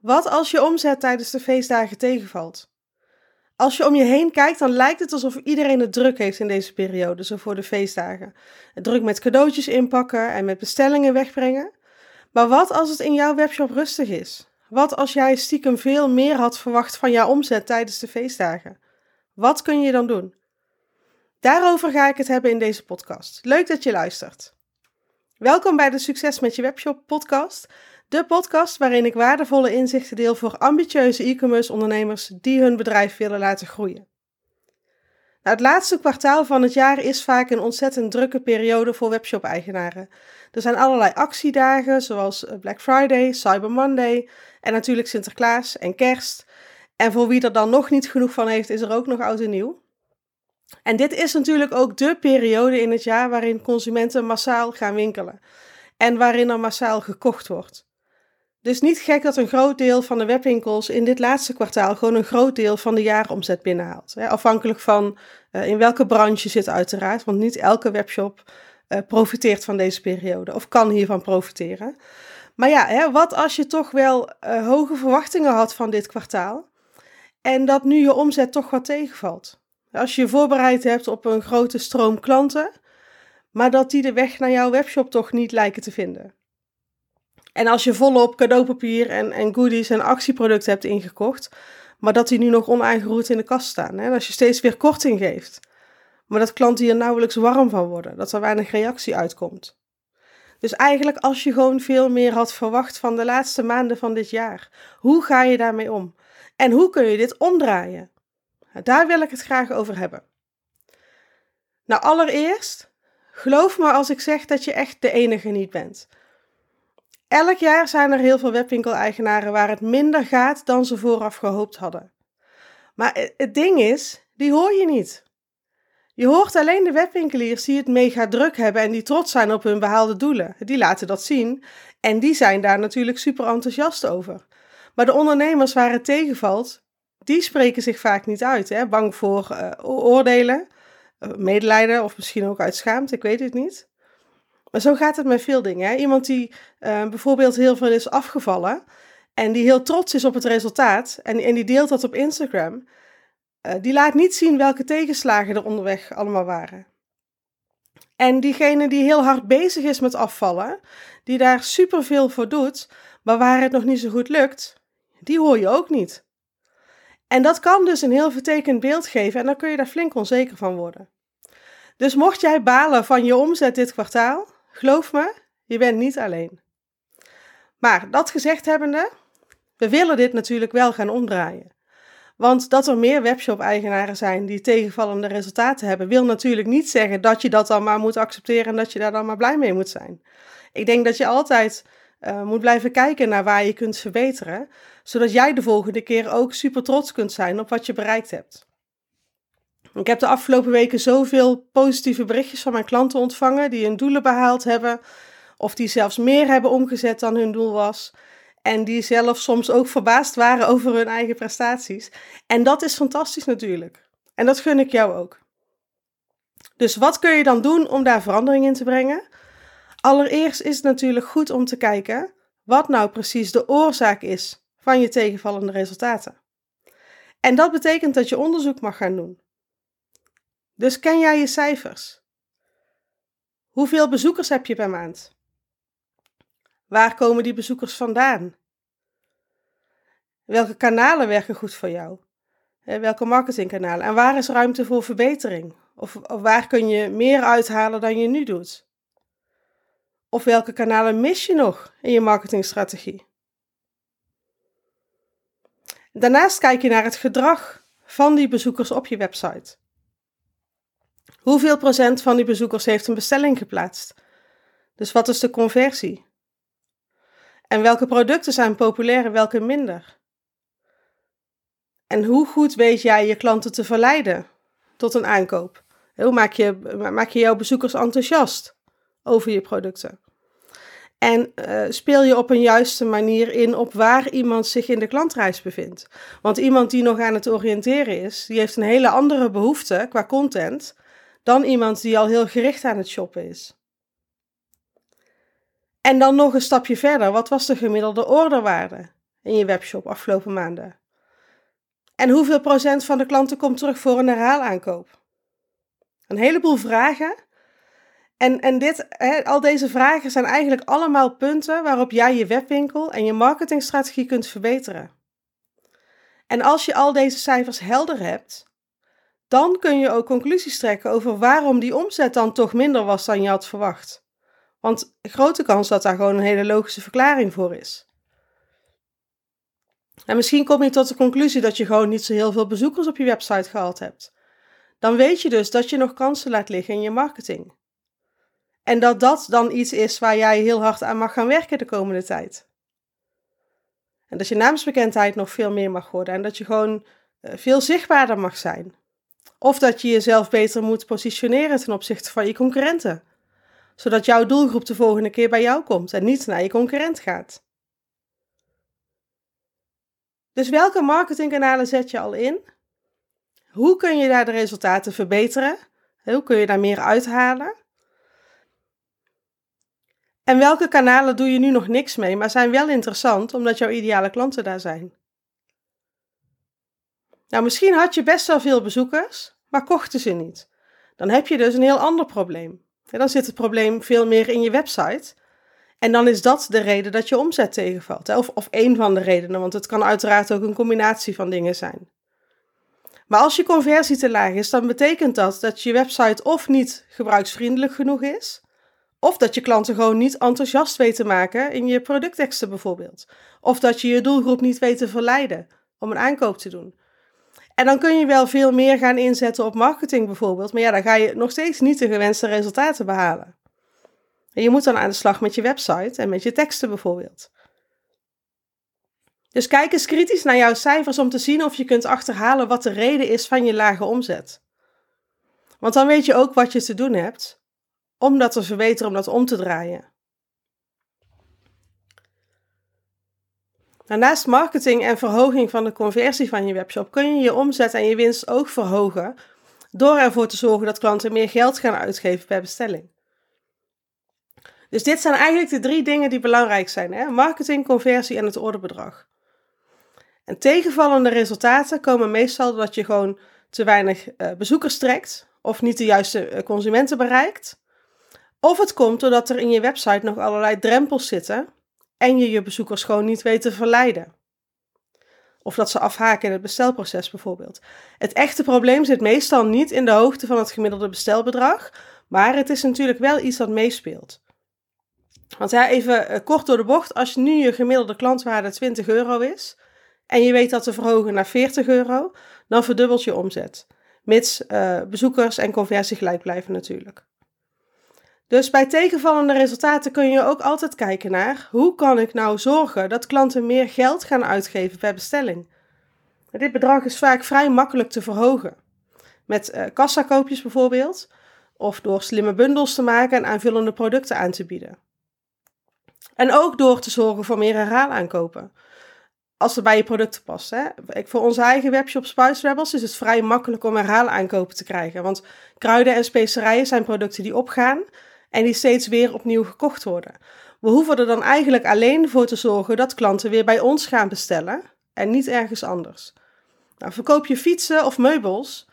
Wat als je omzet tijdens de feestdagen tegenvalt? Als je om je heen kijkt, dan lijkt het alsof iedereen het druk heeft in deze periode, zo voor de feestdagen. Druk met cadeautjes inpakken en met bestellingen wegbrengen. Maar wat als het in jouw webshop rustig is? Wat als jij stiekem veel meer had verwacht van jouw omzet tijdens de feestdagen? Wat kun je dan doen? Daarover ga ik het hebben in deze podcast. Leuk dat je luistert. Welkom bij de Succes met je webshop podcast. De podcast waarin ik waardevolle inzichten deel voor ambitieuze e-commerce ondernemers die hun bedrijf willen laten groeien. Nou, het laatste kwartaal van het jaar is vaak een ontzettend drukke periode voor webshop-eigenaren. Er zijn allerlei actiedagen zoals Black Friday, Cyber Monday en natuurlijk Sinterklaas en Kerst. En voor wie er dan nog niet genoeg van heeft, is er ook nog oud en nieuw. En dit is natuurlijk ook de periode in het jaar waarin consumenten massaal gaan winkelen en waarin er massaal gekocht wordt. Dus niet gek dat een groot deel van de webwinkels in dit laatste kwartaal gewoon een groot deel van de jaaromzet binnenhaalt. Afhankelijk van uh, in welke branche je zit uiteraard, want niet elke webshop uh, profiteert van deze periode of kan hiervan profiteren. Maar ja, wat als je toch wel uh, hoge verwachtingen had van dit kwartaal en dat nu je omzet toch wat tegenvalt? Als je je voorbereid hebt op een grote stroom klanten, maar dat die de weg naar jouw webshop toch niet lijken te vinden. En als je volop cadeaupapier en, en goodies en actieproducten hebt ingekocht, maar dat die nu nog onaangeroerd in de kast staan. Hè? En als je steeds weer korting geeft, maar dat klanten hier nauwelijks warm van worden, dat er weinig reactie uitkomt. Dus eigenlijk als je gewoon veel meer had verwacht van de laatste maanden van dit jaar, hoe ga je daarmee om? En hoe kun je dit omdraaien? Daar wil ik het graag over hebben. Nou, allereerst, geloof me als ik zeg dat je echt de enige niet bent. Elk jaar zijn er heel veel webwinkeleigenaren waar het minder gaat dan ze vooraf gehoopt hadden. Maar het ding is, die hoor je niet. Je hoort alleen de webwinkeliers die het mega druk hebben en die trots zijn op hun behaalde doelen. Die laten dat zien en die zijn daar natuurlijk super enthousiast over. Maar de ondernemers waar het tegenvalt, die spreken zich vaak niet uit. Hè? Bang voor uh, oordelen, uh, medelijden of misschien ook uit schaamte, ik weet het niet. Maar zo gaat het met veel dingen. Hè? Iemand die uh, bijvoorbeeld heel veel is afgevallen en die heel trots is op het resultaat en, en die deelt dat op Instagram, die laat niet zien welke tegenslagen er onderweg allemaal waren. En diegene die heel hard bezig is met afvallen, die daar superveel voor doet, maar waar het nog niet zo goed lukt, die hoor je ook niet. En dat kan dus een heel vertekend beeld geven en dan kun je daar flink onzeker van worden. Dus mocht jij balen van je omzet dit kwartaal, geloof me, je bent niet alleen. Maar dat gezegd hebbende, we willen dit natuurlijk wel gaan omdraaien. Want dat er meer webshop-eigenaren zijn die tegenvallende resultaten hebben, wil natuurlijk niet zeggen dat je dat dan maar moet accepteren en dat je daar dan maar blij mee moet zijn. Ik denk dat je altijd uh, moet blijven kijken naar waar je kunt verbeteren, zodat jij de volgende keer ook super trots kunt zijn op wat je bereikt hebt. Ik heb de afgelopen weken zoveel positieve berichtjes van mijn klanten ontvangen die hun doelen behaald hebben, of die zelfs meer hebben omgezet dan hun doel was. En die zelf soms ook verbaasd waren over hun eigen prestaties. En dat is fantastisch natuurlijk. En dat gun ik jou ook. Dus wat kun je dan doen om daar verandering in te brengen? Allereerst is het natuurlijk goed om te kijken wat nou precies de oorzaak is van je tegenvallende resultaten. En dat betekent dat je onderzoek mag gaan doen. Dus ken jij je cijfers? Hoeveel bezoekers heb je per maand? Waar komen die bezoekers vandaan? Welke kanalen werken goed voor jou? Welke marketingkanalen? En waar is ruimte voor verbetering? Of, of waar kun je meer uithalen dan je nu doet? Of welke kanalen mis je nog in je marketingstrategie? Daarnaast kijk je naar het gedrag van die bezoekers op je website. Hoeveel procent van die bezoekers heeft een bestelling geplaatst? Dus wat is de conversie? En welke producten zijn populair en welke minder? En hoe goed weet jij je klanten te verleiden tot een aankoop? Hoe maak je, maak je jouw bezoekers enthousiast? over je producten. En uh, speel je op een juiste manier in op waar iemand zich in de klantreis bevindt. Want iemand die nog aan het oriënteren is, die heeft een hele andere behoefte qua content dan iemand die al heel gericht aan het shoppen is. En dan nog een stapje verder, wat was de gemiddelde orderwaarde? in je webshop afgelopen maanden? En hoeveel procent van de klanten komt terug voor een herhaalaankoop? Een heleboel vragen. En, en dit, al deze vragen zijn eigenlijk allemaal punten waarop jij je webwinkel en je marketingstrategie kunt verbeteren. En als je al deze cijfers helder hebt, dan kun je ook conclusies trekken over waarom die omzet dan toch minder was dan je had verwacht. Want grote kans dat daar gewoon een hele logische verklaring voor is. En misschien kom je tot de conclusie dat je gewoon niet zo heel veel bezoekers op je website gehaald hebt. Dan weet je dus dat je nog kansen laat liggen in je marketing. En dat dat dan iets is waar jij heel hard aan mag gaan werken de komende tijd. En dat je naamsbekendheid nog veel meer mag worden en dat je gewoon eh, veel zichtbaarder mag zijn. Of dat je jezelf beter moet positioneren ten opzichte van je concurrenten. Zodat jouw doelgroep de volgende keer bij jou komt en niet naar je concurrent gaat. Dus welke marketingkanalen zet je al in? Hoe kun je daar de resultaten verbeteren? Hoe kun je daar meer uithalen? En welke kanalen doe je nu nog niks mee, maar zijn wel interessant omdat jouw ideale klanten daar zijn? Nou, misschien had je best wel veel bezoekers, maar kochten ze niet. Dan heb je dus een heel ander probleem. Dan zit het probleem veel meer in je website. En dan is dat de reden dat je omzet tegenvalt. Of, of één van de redenen, want het kan uiteraard ook een combinatie van dingen zijn. Maar als je conversie te laag is, dan betekent dat dat je website of niet gebruiksvriendelijk genoeg is, of dat je klanten gewoon niet enthousiast weet te maken in je productteksten bijvoorbeeld. Of dat je je doelgroep niet weet te verleiden om een aankoop te doen. En dan kun je wel veel meer gaan inzetten op marketing bijvoorbeeld, maar ja, dan ga je nog steeds niet de gewenste resultaten behalen. En je moet dan aan de slag met je website en met je teksten bijvoorbeeld. Dus kijk eens kritisch naar jouw cijfers om te zien of je kunt achterhalen wat de reden is van je lage omzet. Want dan weet je ook wat je te doen hebt om dat te verbeteren, om dat om te draaien. Naast marketing en verhoging van de conversie van je webshop kun je je omzet en je winst ook verhogen door ervoor te zorgen dat klanten meer geld gaan uitgeven per bestelling. Dus dit zijn eigenlijk de drie dingen die belangrijk zijn: hè? marketing, conversie en het orderbedrag. En tegenvallende resultaten komen meestal doordat je gewoon te weinig uh, bezoekers trekt of niet de juiste uh, consumenten bereikt. Of het komt doordat er in je website nog allerlei drempels zitten en je je bezoekers gewoon niet weet te verleiden. Of dat ze afhaken in het bestelproces bijvoorbeeld. Het echte probleem zit meestal niet in de hoogte van het gemiddelde bestelbedrag, maar het is natuurlijk wel iets dat meespeelt. Want ja, even uh, kort door de bocht, als nu je gemiddelde klantwaarde 20 euro is en je weet dat te verhogen naar 40 euro, dan verdubbelt je omzet. Mits uh, bezoekers en conversie gelijk blijven natuurlijk. Dus bij tegenvallende resultaten kun je ook altijd kijken naar hoe kan ik nou zorgen dat klanten meer geld gaan uitgeven per bestelling. Dit bedrag is vaak vrij makkelijk te verhogen. Met uh, kassakoopjes bijvoorbeeld, of door slimme bundels te maken en aanvullende producten aan te bieden. En ook door te zorgen voor meer herhaalaankopen. Als het bij je producten past. Hè. Voor onze eigen webshop Spice Rebels is het vrij makkelijk om herhaalaankopen te krijgen. Want kruiden en specerijen zijn producten die opgaan en die steeds weer opnieuw gekocht worden. We hoeven er dan eigenlijk alleen voor te zorgen dat klanten weer bij ons gaan bestellen en niet ergens anders. Nou, verkoop je fietsen of meubels,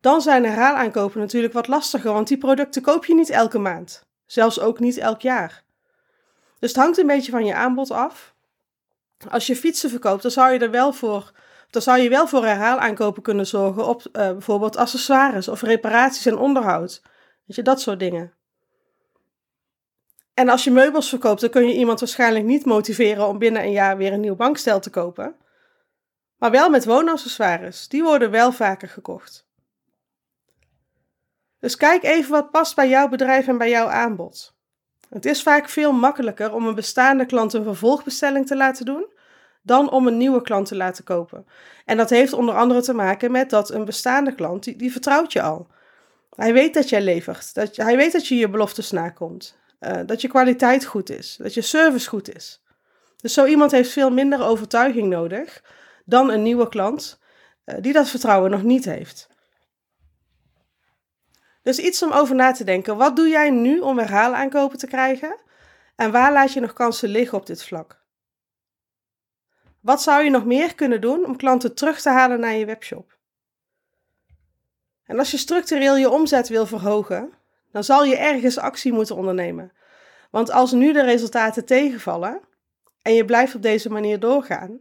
dan zijn herhaalaankopen natuurlijk wat lastiger, want die producten koop je niet elke maand, zelfs ook niet elk jaar. Dus het hangt een beetje van je aanbod af. Als je fietsen verkoopt, dan zou je er wel voor, dan zou je wel voor herhaalaankopen kunnen zorgen op uh, bijvoorbeeld accessoires of reparaties en onderhoud. Weet je, dat soort dingen. En als je meubels verkoopt, dan kun je iemand waarschijnlijk niet motiveren om binnen een jaar weer een nieuw bankstel te kopen. Maar wel met woonaccessoires, die worden wel vaker gekocht. Dus kijk even wat past bij jouw bedrijf en bij jouw aanbod. Het is vaak veel makkelijker om een bestaande klant een vervolgbestelling te laten doen dan om een nieuwe klant te laten kopen. En dat heeft onder andere te maken met dat een bestaande klant, die, vertrouwt je al. Hij weet dat jij levert, dat, hij weet dat je je beloftes nakomt. Uh, dat je kwaliteit goed is, dat je service goed is. Dus zo iemand heeft veel minder overtuiging nodig dan een nieuwe klant uh, die dat vertrouwen nog niet heeft. Dus iets om over na te denken. Wat doe jij nu om herhaalaankopen te krijgen? En waar laat je nog kansen liggen op dit vlak? Wat zou je nog meer kunnen doen om klanten terug te halen naar je webshop? En als je structureel je omzet wil verhogen, dan zal je ergens actie moeten ondernemen. Want als nu de resultaten tegenvallen en je blijft op deze manier doorgaan,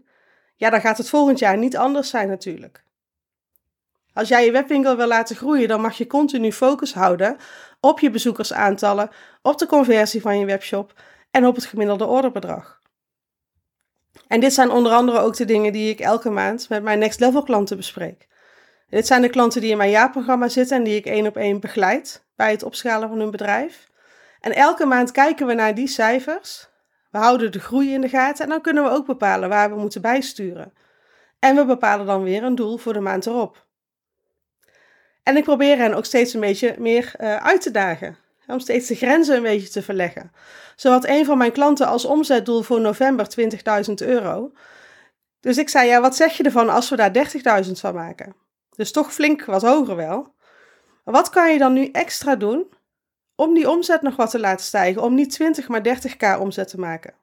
ja, dan gaat het volgend jaar niet anders zijn natuurlijk. Als jij je webwinkel wil laten groeien, dan mag je continu focus houden op je bezoekersaantallen, op de conversie van je webshop en op het gemiddelde orderbedrag. En dit zijn onder andere ook de dingen die ik elke maand met mijn next level klanten bespreek. Dit zijn de klanten die in mijn jaarprogramma zitten en die ik één op één begeleid bij het opschalen van hun bedrijf. En elke maand kijken we naar die cijfers. We houden de groei in de gaten en dan kunnen we ook bepalen waar we moeten bijsturen. En we bepalen dan weer een doel voor de maand erop. En ik probeer hen ook steeds een beetje meer uh, uit te dagen. Om steeds de grenzen een beetje te verleggen. Zo had een van mijn klanten als omzetdoel voor november 20.000 euro. Dus ik zei, ja, wat zeg je ervan als we daar 30.000 van maken? Dus toch flink wat hoger wel. Wat kan je dan nu extra doen om die omzet nog wat te laten stijgen? Om niet 20, maar 30k omzet te maken?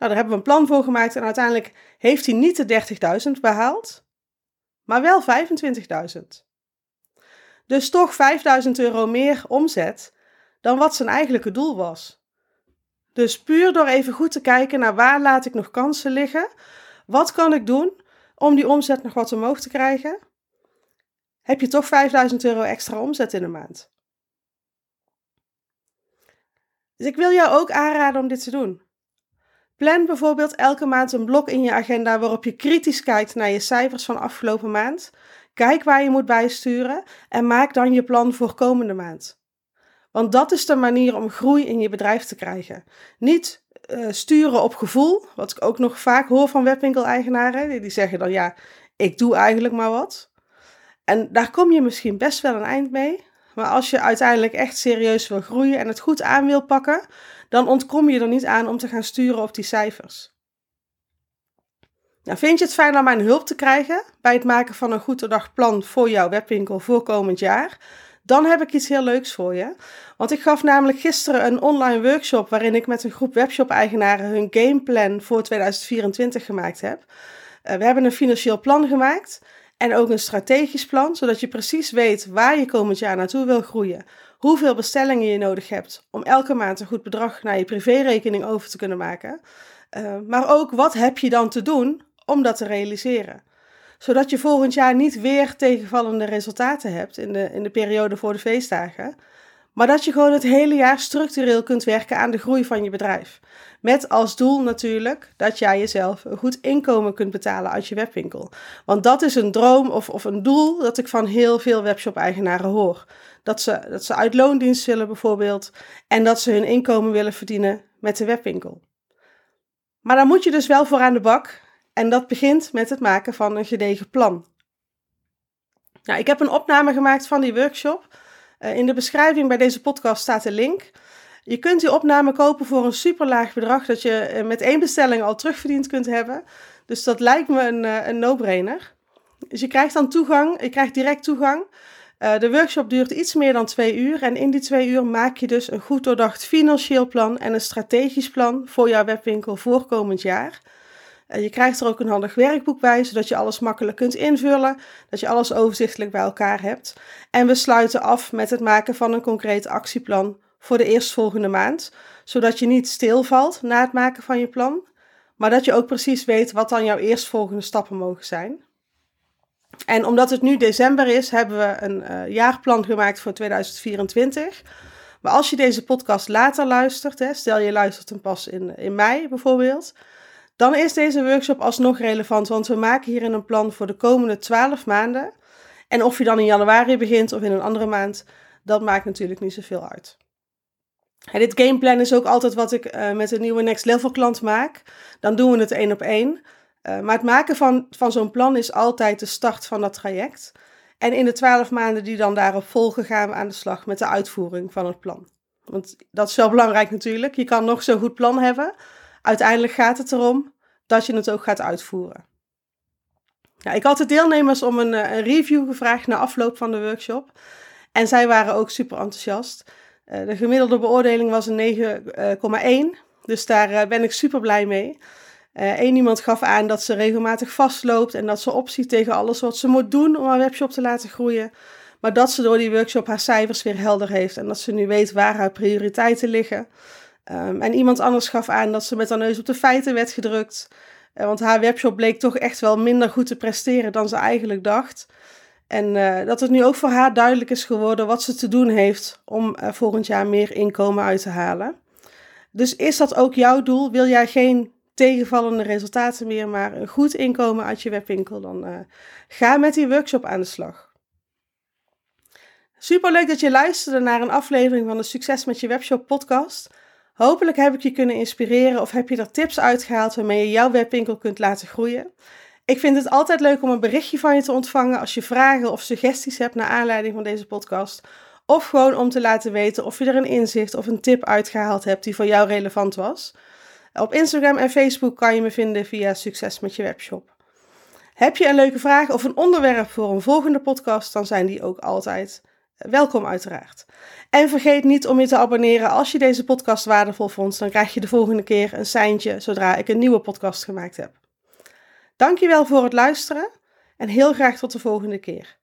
Nou, daar hebben we een plan voor gemaakt en uiteindelijk heeft hij niet de 30.000 behaald, maar wel 25.000. Dus toch 5000 euro meer omzet dan wat zijn eigenlijke doel was. Dus puur door even goed te kijken naar waar laat ik nog kansen liggen, wat kan ik doen om die omzet nog wat omhoog te krijgen, heb je toch 5000 euro extra omzet in de maand. Dus ik wil jou ook aanraden om dit te doen. Plan bijvoorbeeld elke maand een blok in je agenda waarop je kritisch kijkt naar je cijfers van afgelopen maand. Kijk waar je moet bijsturen en maak dan je plan voor komende maand. Want dat is de manier om groei in je bedrijf te krijgen. Niet uh, sturen op gevoel, wat ik ook nog vaak hoor van webwinkel-eigenaren. Die zeggen dan ja, ik doe eigenlijk maar wat. En daar kom je misschien best wel een eind mee. Maar als je uiteindelijk echt serieus wil groeien en het goed aan wil pakken, dan ontkom je er niet aan om te gaan sturen op die cijfers. Nou, vind je het fijn om mijn hulp te krijgen bij het maken van een goed plan voor jouw webwinkel voor komend jaar? Dan heb ik iets heel leuks voor je. Want ik gaf namelijk gisteren een online workshop waarin ik met een groep webshop-eigenaren hun gameplan voor 2024 gemaakt heb. Uh, we hebben een financieel plan gemaakt en ook een strategisch plan, zodat je precies weet waar je komend jaar naartoe wil groeien, hoeveel bestellingen je nodig hebt om elke maand een goed bedrag naar je privérekening over te kunnen maken. Uh, maar ook wat heb je dan te doen om dat te realiseren. Zodat je volgend jaar niet weer tegenvallende resultaten hebt in de, in de periode voor de feestdagen. Maar dat je gewoon het hele jaar structureel kunt werken aan de groei van je bedrijf. Met als doel natuurlijk dat jij jezelf een goed inkomen kunt betalen uit je webwinkel. Want dat is een droom of, of een doel dat ik van heel veel webshop-eigenaren hoor. Dat ze, dat ze uit loondienst willen bijvoorbeeld en dat ze hun inkomen willen verdienen met de webwinkel. Maar dan moet je dus wel voor aan de bak en dat begint met het maken van een gedegen plan. Nou, ik heb een opname gemaakt van die workshop. Uh, in de beschrijving bij deze podcast staat de link. Je kunt die opname kopen voor een superlaag bedrag dat je uh, met één bestelling al terugverdiend kunt hebben. Dus dat lijkt me een, uh, een no-brainer. Dus je krijgt dan toegang, je krijgt direct toegang. de workshop duurt iets meer dan twee uur en in die twee uur maak je dus een goed doordacht financieel plan en een strategisch plan voor jouw webwinkel voor komend jaar. Je krijgt er ook een handig werkboek bij, zodat je alles makkelijk kunt invullen, dat je alles overzichtelijk bij elkaar hebt. En we sluiten af met het maken van een concreet actieplan voor de eerstvolgende maand, zodat je niet stilvalt na het maken van je plan, maar dat je ook precies weet wat dan jouw eerstvolgende stappen mogen zijn. En omdat het nu december is, hebben we een uh, jaarplan gemaakt voor 2024. Maar als je deze podcast later luistert, hè, stel je luistert hem pas in, in mei bijvoorbeeld, dan is deze workshop alsnog relevant, want we maken hierin een plan voor de komende 12 maanden. En of je dan in januari begint of in een andere maand, dat maakt natuurlijk niet zoveel uit. En dit gameplan is ook altijd wat ik uh, met een nieuwe next level klant maak. Dan doen we het één op één. Uh, maar het maken van, van zo'n plan is altijd de start van dat traject. En in de 12 maanden die dan daarop volgen, gaan we aan de slag met de uitvoering van het plan. Want dat is wel belangrijk natuurlijk. Je kan nog zo'n goed plan hebben. Uiteindelijk gaat het erom dat je het ook gaat uitvoeren. Ik had de deelnemers om een, eh, een review gevraagd na afloop van de workshop. En zij waren ook super enthousiast. Uh, de gemiddelde beoordeling was een 9,1. Dus daar ben ik super blij mee. Eén iemand gaf aan dat ze regelmatig vastloopt en dat ze opziet tegen alles wat ze moet doen om haar webshop te laten groeien. Maar dat ze door die workshop haar cijfers weer helder heeft en dat ze nu weet waar haar prioriteiten liggen. Ehm, en iemand anders gaf aan dat ze met haar neus op de feiten werd gedrukt. Uh, want haar webshop bleek toch echt wel minder goed te presteren dan ze eigenlijk dacht. En uh, dat het nu ook voor haar duidelijk is geworden wat ze te doen heeft om volgend jaar meer inkomen uit te halen. Dus is dat ook jouw doel? Wil jij geen tegenvallende resultaten meer, maar een goed inkomen uit je webwinkel? Dan ga met die workshop aan de slag. Super leuk dat je luisterde naar een aflevering van de Succes met je webshop podcast. Hopelijk heb ik je kunnen inspireren of heb je er tips uitgehaald waarmee je jouw webwinkel kunt laten groeien. Ik vind het altijd leuk om een berichtje van je te ontvangen als je vragen of suggesties hebt naar aanleiding van deze podcast. Of gewoon om te laten weten of je er een inzicht of een tip uitgehaald hebt die voor jou relevant was. Op Instagram en Facebook kan je me vinden via Succes met je webshop. Heb je een leuke vraag of een onderwerp voor een volgende podcast, dan zijn die ook altijd welkom uiteraard. En vergeet niet om je te abonneren als je deze podcast waardevol vond. Dan krijg je de volgende keer een seintje zodra ik een nieuwe podcast gemaakt heb. Dankjewel voor het luisteren en heel graag tot de volgende keer.